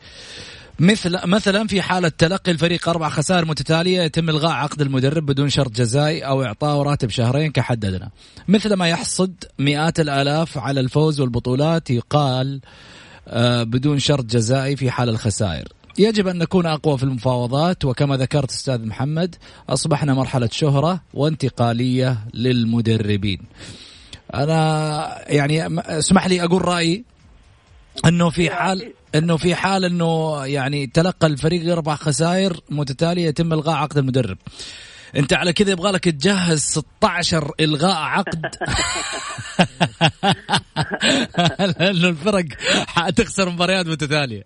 مثل مثلا في حالة تلقي الفريق أربع خسائر متتالية يتم إلغاء عقد المدرب بدون شرط جزائي أو إعطائه راتب شهرين كحد أدنى مثل ما يحصد مئات الآلاف على الفوز والبطولات يقال آه، بدون شرط جزائي في حال الخسائر. يجب أن نكون أقوى في المفاوضات وكما ذكرت أستاذ محمد أصبحنا مرحلة شهرة وانتقالية للمدربين. أنا يعني اسمح لي أقول رأيي إنه في حال إنه في حال إنه يعني تلقى الفريق أربع خسائر متتالية يتم إلغاء عقد المدرب. أنت على كذا يبغى لك تجهز 16 إلغاء عقد. لأنه الفرق حتخسر مباريات متتالية.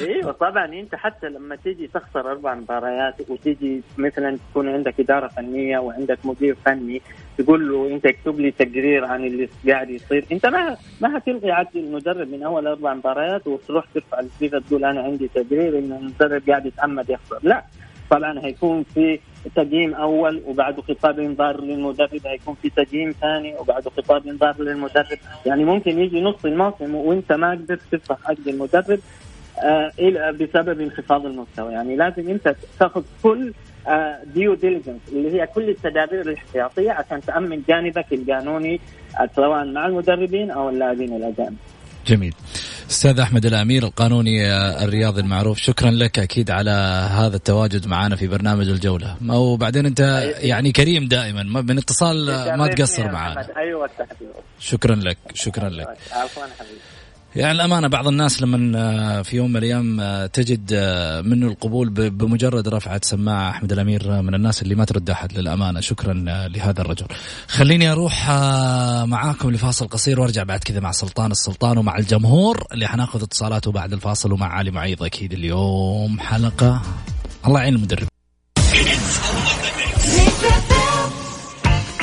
أيوه طبعا أنت حتى لما تيجي تخسر أربع مباريات وتيجي مثلا تكون عندك إدارة فنية وعندك مدير فني تقول له أنت اكتب لي تقرير عن اللي قاعد يصير. أنت ما ما هتلغي عقد المدرب من أول أربع مباريات وتروح ترفع الفيفا تقول أنا عندي تقرير إن المدرب قاعد يتعمد يخسر. لا طبعا هيكون في تقييم أول وبعده خطاب إنذار للمدرب هيكون في تقييم ثاني وبعده خطاب إنذار للمدرب. يعني ممكن يجي نص الموسم وأنت ما قدرت تفسخ عقد المدرب بسبب انخفاض المستوى. يعني لازم أنت تأخذ كل due diligence اللي هي كل التدابير الاحتياطية عشان تأمن جانبك القانوني آه، سواء مع المدربين أو اللاعبين الأجانب. جميل. أستاذ أحمد الأمير القانوني آه، الرياضي المعروف شكرا لك أكيد على هذا التواجد معنا في برنامج الجولة. وبعدين أنت يعني كريم دائما ما- من اتصال آه، ما تقصر معنا. أيوه شكرا لك شكرا لك. عفوا حبيبي. يعني الأمانة بعض الناس لما آه، في يوم من الأيام آه، تجد آه، منه القبول بمجرد رفعة سماعة أحمد الأمير من الناس اللي ما ترد أحد للأمانة. شكرا لهذا الرجل. خليني أروح معاكم لفاصل قصير وأرجع بعد كذا مع سلطان السلطان ومع الجمهور اللي حناخذ اتصالاته بعد الفاصل ومع علي معيض أكيد اليوم حلقة. الله يعين المدرب.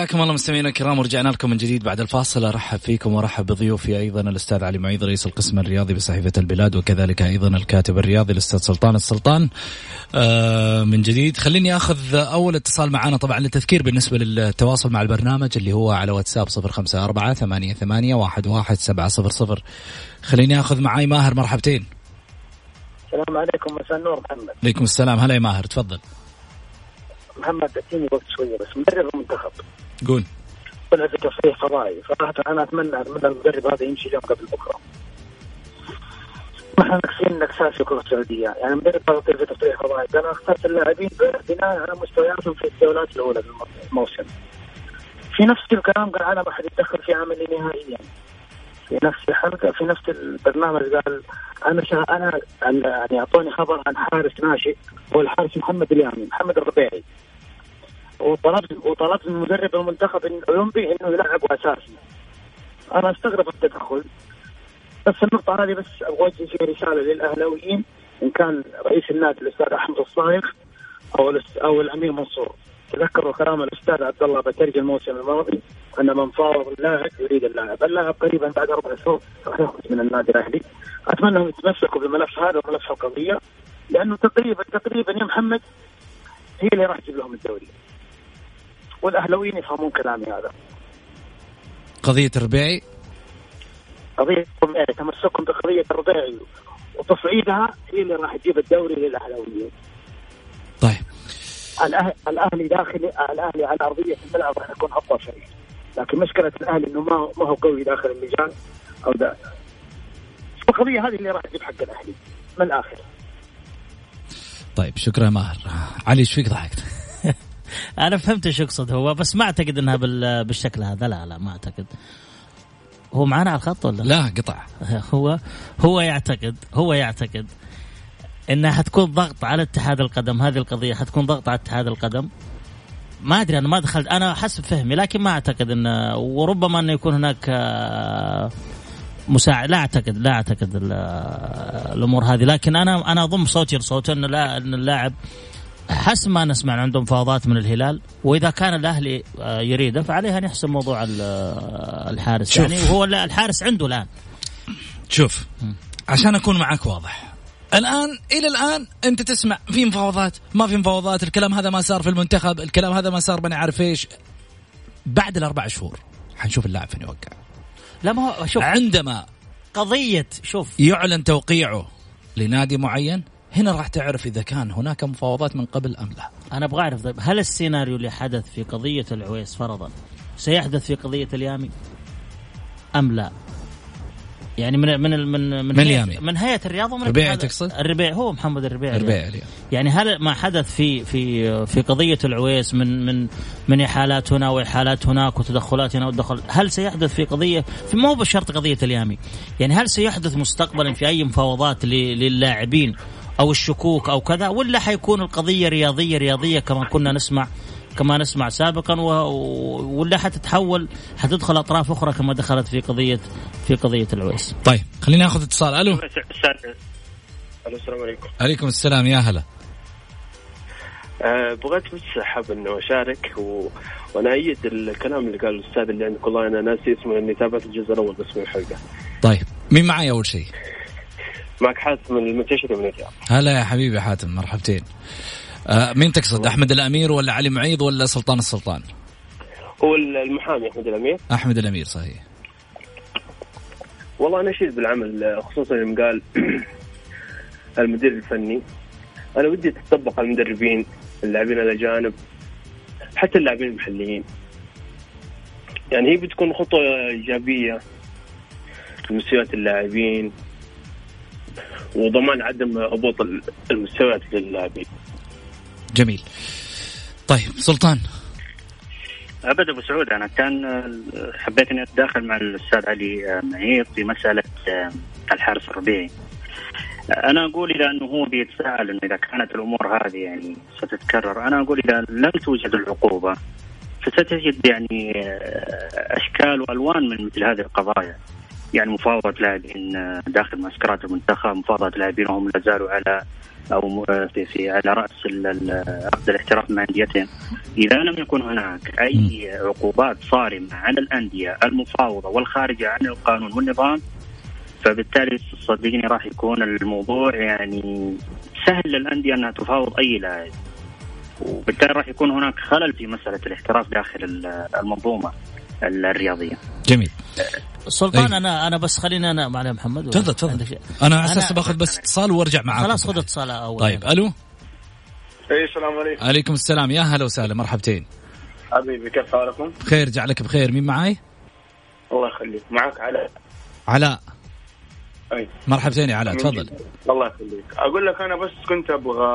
حياكم الله مستمعينا الكرام ورجعنا لكم من جديد بعد الفاصل. أرحب فيكم وأرحب بضيوفي أيضا الأستاذ علي معيض رئيس القسم الرياضي بصحيفة البلاد وكذلك أيضا الكاتب الرياضي الأستاذ سلطان السلطان. آه من جديد. خليني آخذ أول اتصال معنا طبعا للتذكير بالنسبة للتواصل مع البرنامج اللي هو على واتساب 054 88 11700 خليني آخذ معاي ماهر مرحبتين. السلام عليكم مساء النور محمد. عليكم السلام. هلا يا ماهر تفضل. محمد اديني وقت شوية بس مدرب المنتخب. قول. طلع في تصريح فضائي صراحة أنا أتمنى أتمنى المدرب هذا يمشي اليوم قبل بكرة. إحنا نكسين نكسات في الكره السعوديه يعني المدرب هذا في تصريح فضائي أنا اخترت اللاعبين بناء على مستوياتهم في الجولات الأولى في الموسم. في نفس الكلام قال أنا ما حد يتدخل في عملي نهائيا. في نفس الحلقة في نفس البرنامج قال أنا شا أنا يعني أعطوني خبر عن حارس ناشئ هو الحارس محمد اليامي محمد الربيعي. وطلبت وطلبت من مدرب المنتخب الاولمبي انه يلعب اساسي. أنا استغرب التدخل. بس النقطة هذه بس أوجه فيها رسالة للأهلاويين إن كان رئيس النادي الأستاذ أحمد الصايغ أو أو الأمير منصور. تذكروا كلام الأستاذ عبد الله بترجي الموسم الماضي أن من فاوض اللاعب يريد اللاعب، اللاعب قريبا بعد أربع شهور راح يخرج من النادي الأهلي، أتمنى أنهم يتمسكوا بالملف هذا وملف القضية لأنه تقريبا تقريبا يا محمد هي اللي راح تجيب لهم الدوري. والاهلاويين يفهمون كلامي هذا. قضية الربيعي قضية الربيعي تمسكهم بقضية الربيعي وتصعيدها هي اللي راح تجيب الدوري للاهلاويين طيب. الأهلي داخل الأهلي على أرضية الملعب راح يكون أقوى شيء. لكن مشكلة الأهلي إنه ما ما هو قوي داخل اللجان أو ده القضية هذه اللي راح تجيب حق الأهلي؟ من الآخر. طيب شكرا ماهر. علي إيش فيك ضحكت؟ أنا فهمت إيش يقصد هو بس ما أعتقد إنها بالشكل هذا. لا لا ما أعتقد. هو معنا على الخط ولا؟ لا قطع. هو هو يعتقد هو يعتقد إنها حتكون ضغط على اتحاد القدم. هذه القضية حتكون ضغط على اتحاد القدم. ما أدري أنا ما دخلت أنا حسب فهمي لكن ما أعتقد إن وربما إنه يكون هناك آه، مساعد لا أعتقد لا أعتقد الأمور هذه. لكن أنا أنا أضم صوتي لصوته إن لا إن اللاعب حسب ما نسمع عندهم مفاوضات من الهلال وإذا كان الأهلي آه، يريده فعليه أن يحسم موضوع آه، الحارس شوف. يعني وهو الحارس عنده الآن. شوف عشان أكون معك واضح. الآن إلى الآن أنت تسمع في مفاوضات ما في مفاوضات الكلام هذا ما صار في المنتخب الكلام هذا ما صار ما عارف إيش. بعد الأربع شهور حنشوف اللاعب فين يوقع. لا ما هو شوف. عندما قضية شوف. يعلن توقيعه لنادي معين هنا راح تعرف إذا كان هناك مفاوضات من قبل أم لا. أنا أبغى أعرف طيب هل السيناريو اللي حدث في قضية العويس فرضا سيحدث في قضية اليامي أم لا؟ يعني من من من من, من هيئة, من هيئة الرياضه ومن الربيعي تقصد؟ الربيع هو محمد الربيعي الربيعي يعني. يعني هل ما حدث في في في قضية العويس من من من احالات هنا واحالات هناك وتدخلات هنا ودخل هل سيحدث في قضيه في مو بشرط قضية اليامي. يعني هل سيحدث مستقبلا في أي مفاوضات للاعبين أو الشكوك أو كذا ولا حيكون القضية رياضية رياضية كما كنا نسمع كما نسمع سابقا ولا حتتحول حتدخل أطراف أخرى كما دخلت في قضية في قضية العويس. طيب خلينا ناخذ اتصال ألو. ألو السلام عليكم. عليكم السلام يا هلا. أه بغيت بس حاب انه أشارك و... وأنا أيد الكلام اللي قال الأستاذ اللي عندك والله أنا ناسي اسمه اني تابعت الجزء الأول بس من الحلقة. طيب مين معي أول شيء؟ معك حاتم من المنتشر من الرياض هلا يا حبيبي حاتم مرحبتين. آه مين تقصد أحمد الأمير ولا علي معيض ولا سلطان السلطان؟ هو المحامي أحمد الأمير. أحمد الأمير صحيح. والله أنا اشيد بالعمل خصوصا يوم قال المدير الفني أنا ودي تطبق على المدربين اللاعبين الاجانب حتى اللاعبين المحليين. يعني هي بتكون خطوة إيجابية لمستويات اللاعبين وضمان عدم هبوط المستويات للاعبين. جميل. طيب سلطان أبد أبو سعود أنا كان حبيت إني أتداخل مع الأستاذ علي معيط في مسألة الحارس الربيعي. أنا أقول إذا أنه هو بيتساءل إنه إذا كانت الأمور هذه يعني ستتكرر أنا أقول إذا لم توجد العقوبة فستجد يعني أشكال وألوان من مثل هذه القضايا. يعني مفاوضة لاعبين داخل معسكرات المنتخب مفاوضة لاعبين وهم لا زالوا على أو في, في على رأس عقد الاحتراف مع انديتهم إذا لم يكن هناك أي عقوبات صارمة على الأندية المفاوضة والخارجة عن القانون والنظام فبالتالي صدقني راح يكون الموضوع يعني سهل للأندية أنها تفاوض أي لاعب وبالتالي راح يكون هناك خلل في مسألة الاحتراف داخل المنظومة الرياضية. جميل. سلطان أي. أنا أنا بس خليني أنا معنا محمد تفضل تفضل. أنا على أساس باخذ بس اتصال وأرجع معاك خلاص خذ اتصال أول. طيب ألو؟ أي السلام عليكم. عليكم السلام. يا هلا وسهلا مرحبتين. حبيبي كيف حالكم؟ بخير جعلك بخير. مين معاي؟ الله يخليك. معك علاء. علاء. أي. مرحبتين يا علاء تفضل. الله يخليك. أقول لك أنا بس كنت أبغى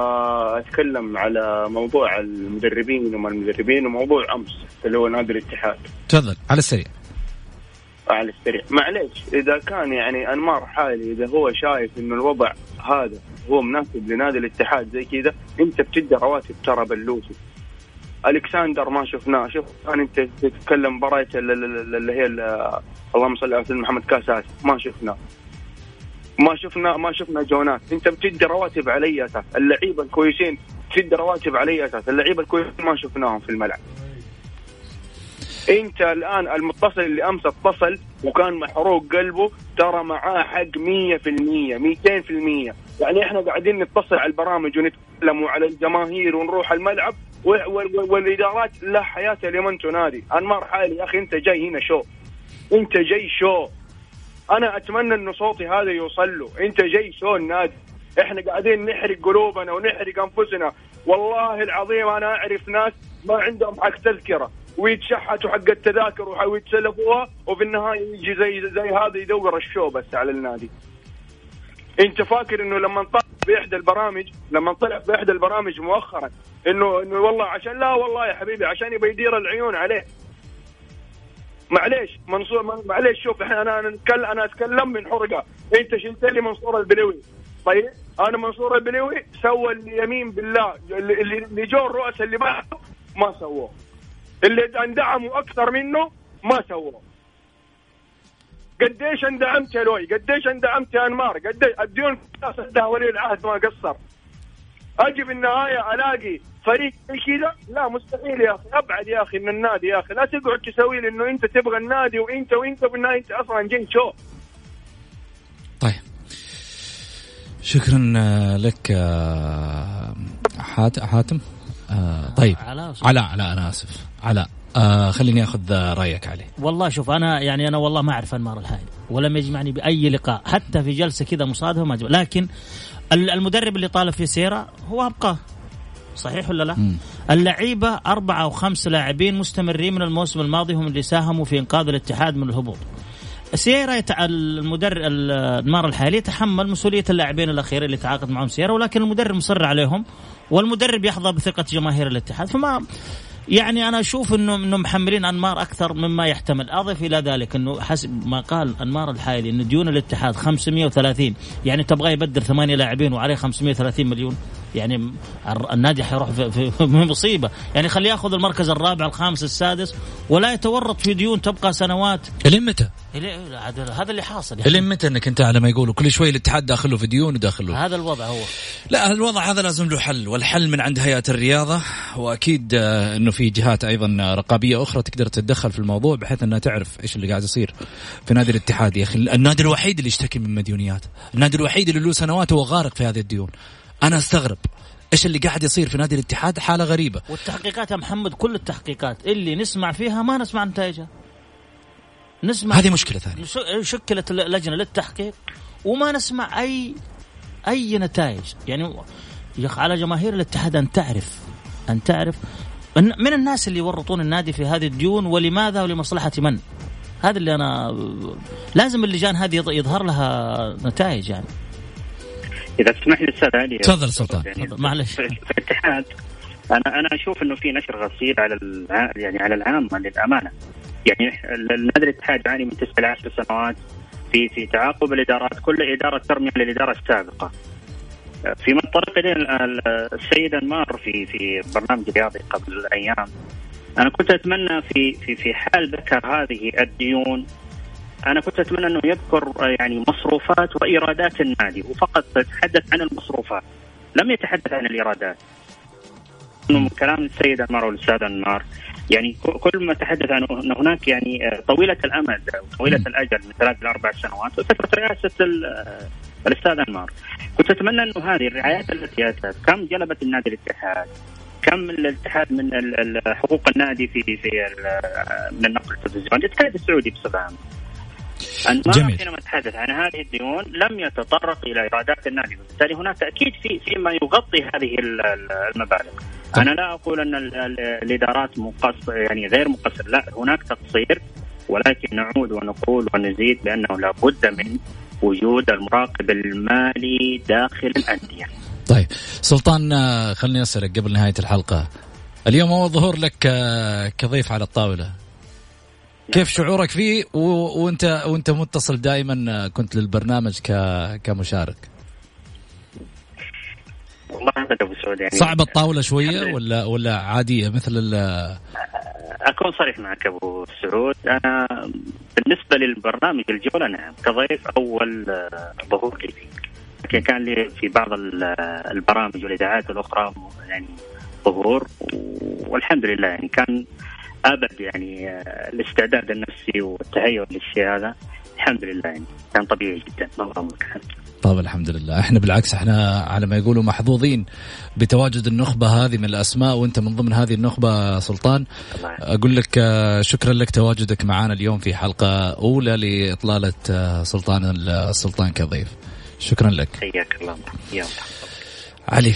أتكلم على موضوع المدربين وما المدربين وموضوع أمس اللي هو نادي الاتحاد. تفضل على السريع. على السريع. معليش إذا كان يعني انمار حالي إذا هو شايف إنه الوضع هذا هو مناسب لنادي الاتحاد زي كذا أنت بتدي رواتب ترى بلوسي الكساندر ما شفناه. شوف كان أنت تتكلم مباراة اللي هي اللهم صل على سيدنا محمد كاس ما شفناه ما شفنا ما شفنا جونات. أنت بتدي رواتب على اي أساس. اللعيبة الكويسين تدي رواتب على اي أساس. اللعيبة الكويسين ما شفناهم في الملعب. انت الان المتصل اللي امس اتصل وكان محروق قلبه ترى معاه حق 100% 200% يعني إحنا قاعدين نتصل على البرامج ونتكلم على الجماهير ونروح الملعب والإدارات لا حياة لمن تنادي. أنمار حالي يا أخي أنت جاي هنا شو؟ أنت جاي شو؟ أنا أتمنى انه صوتي هذا يوصل له. أنت جاي شو النادي؟ إحنا قاعدين نحرق قلوبنا ونحرق أنفسنا. والله العظيم أنا أعرف ناس ما عندهم حق تذكرة. ويتشحتوا حق التذاكر ويتسلفوها وفي النهاية يجي زي زي هذا يدور الشو بس على النادي. انت فاكر إنه لما طلع في احدى البرامج لما طلع في احدى البرامج مؤخرا انه إنه والله عشان لا والله يا حبيبي عشان يبي يدير العيون عليه. معليش منصور معليش شوف إحنا أنا اتكلم أنا أتكلم من حرقة. أنت شلت لي منصور البلوي. طيب أنا منصور البلوي سوى اليمين بالله اللي جو الرؤساء اللي بعده ما سووه. اللي اندعموا أكثر منه ما سووه. قديش اندعمت يا لؤي؟ قديش اندعمت يا أنمار؟ قديش؟ الديون سدها ولي العهد ما قصر. أجي في النهايه ألاقي فريق زي كذا لا مستحيل يا أخي. أبعد يا أخي من النادي يا أخي. لا تقعد تسوي لي إنه أنت تبغى النادي وإنت وإنت في النهايه أنت أصلا جاي شو. طيب. شكرا لك حاتم. آه طيب علاء علاء علاء أنا آسف علاء آه خليني أخذ رأيك عليه والله شوف أنا يعني أنا والله ما أعرف أنمار الحائل ولم يجمعني بأي لقاء حتى في جلسة كذا مصادفه ما جمع. لكن المدرب اللي طالب في سيرة هو ابقاه صحيح ولا لا؟ مم. اللعيبة أربعة أو خمس لاعبين مستمرين من الموسم الماضي هم اللي ساهموا في إنقاذ الاتحاد من الهبوط. سيرا المدرب النار الحالي يتحمل مسؤولية اللاعبين الأخيرين اللي تعاقد معهم سيرا ولكن المدرب مصر عليهم والمدرب يحظى بثقة جماهير الاتحاد. فما يعني أنا أشوف إنه إنه محملين أنمار أكثر مما يحتمل، أضف إلى ذلك إنه حسب ما قال أنمار الحايلي إنه ديون الاتحاد 530 يعني تبغى يبدل ثمانية لاعبين وعليه 530 مليون. يعني النادي حيروح في, في, مصيبة، يعني خليه ياخذ المركز الرابع الخامس السادس ولا يتورط في ديون تبقى سنوات. الين متى؟ هذا اللي حاصل يعني. الين متى إنك أنت على ما يقولوا؟ كل شوي الاتحاد داخله في ديون وداخله. هذا الوضع هو. لا الوضع هذا لازم له حل والحل من عند هيئة الرياضة. وأكيد آه، إنه في جهات أيضا رقابية أخرى تقدر تتدخل في الموضوع بحيث إنها تعرف إيش اللي قاعد يصير في نادي الاتحاد. يا أخي النادي الوحيد اللي يشتكي من مديونيات. النادي الوحيد اللي له سنوات هو غارق في هذه الديون. أنا أستغرب. إيش اللي قاعد يصير في نادي الاتحاد؟ حالة غريبة. والتحقيقات يا محمد كل التحقيقات. اللي نسمع فيها ما نسمع نتائجها. نسمع هذه مشكلة ثانية. شكلت لجنه للتحقيق وما نسمع اي أي نتائج. يعني يا على جماهير الاتحاد أن تعرف أن تعرف من الناس اللي يورطون النادي في هذه الديون ولماذا ولمصلحة من؟ هذا اللي أنا لازم اللجان هذه يظهر لها نتائج يعني. إذا تسمح لي أستاذ علي تفضل سلطان. يعني معلش. في الاتحاد أنا أنا أشوف إنه في نشر غسيل على يعني على العامه للأمانة. يعني النادي الاتحاد يعاني من تسع عشر سنوات في في تعاقب الإدارات كل إدارة ترمي على الإدارة السابقة. في من طرق السيد أنمار في في برنامج رياضي قبل أيام. أنا كنت أتمنى في في في حال ذكر هذه الديون أنا كنت أتمنى أنه يذكر يعني مصروفات وإيرادات النادي وفقط تحدث عن المصروفات. لم يتحدث عن الإيرادات. من كلام السيد أنمار والأستاذ أنمار. يعني كل ما تحدث عن أن هناك يعني طويلة الأمد طويله الأجل من ثلاث إلى أربع سنوات وفتره رئاسة الأستاذ أنمار. كنت أتمنى انه هذه الرعايات التي أتت. كم جلبت النادي الاتحاد؟ كم الاتحاد من حقوق النادي في في من النقل التلفزيوني الاتحاد السعودي بصفة عامة. جميل. حينما تحدث عن هذه الديون لم يتطرق إلى إيرادات النادي. وبالتالي هناك أكيد في في ما يغطي هذه المبالغ. أنا لا أقول أن ال- ال- الإدارات مقصر يعني غير مقصر لا هناك تقصير ولكن نعود ونقول ونزيد بأنه لابد من وجود المراقب المالي داخل الأندية. طيب سلطان آه، خليني أسألك قبل نهاية الحلقة. اليوم هو ظهور لك آه، كضيف على الطاولة. كيف شعورك فيه؟ و... وانت وانت متصل دائما آه، كنت للبرنامج ك... كمشارك. والله ابدا أبو سعود يعني صعبة الطاولة شوية. ولا ولا عادية مثل ال... أكون صريح معك أبو سعود. أنا بالنسبة للبرنامج الجوله نعم كضيف أول آه، ظهور لي. لكن كان لي في بعض ال- آه، البرامج والإذاعات الأخرى يعني ظهور. والحمد لله يعني كان أبد يعني آه، الاستعداد النفسي والتهيؤ للشيء هذا الحمد لله يعني كان طبيعي جدا. اللهم لك الحمد طيب الحمد لله. إحنا بالعكس إحنا على ما يقولوا محظوظين بتواجد النخبة هذه من الأسماء وأنت من ضمن هذه النخبة سلطان. أقول لك آه، شكرا لك تواجدك معنا اليوم في حلقة أولى لإطلالة آه، سلطان السلطان كضيف. شكرا لك. حياك الله. يلا. علي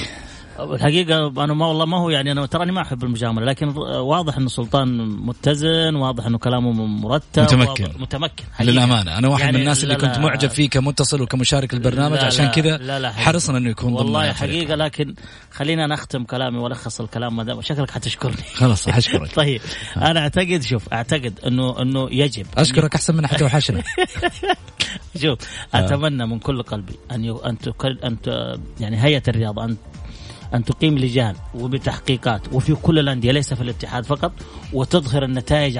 الحقيقة أنا ما والله ما هو يعني أنا تراني ما أحب المجاملة لكن واضح إنه سلطان متزن واضح إنه كلامه مرتب متمكن. متمكن حقيقة. للأمانة أنا واحد يعني من الناس اللي لا كنت لا معجب فيه كمتصل وكمشارك البرنامج لا عشان كذا. حرصنا إنه يكون ضمن والله. حقيقة لكن خلينا نختم كلامي وألخص الكلام ما دام شكلك حتشكرني خلاص حشكرك طيب أنا أعتقد شوف أعتقد انه إنه يجب أشكرك أحسن من حتوحشنا شوف أتمنى من كل قلبي أن. أن تكل... أن ت... يعني هيئة الرياضة أن أن تقيم لجان وبتحقيقات وفي كل الأندية ليس في الاتحاد فقط وتظهر النتائج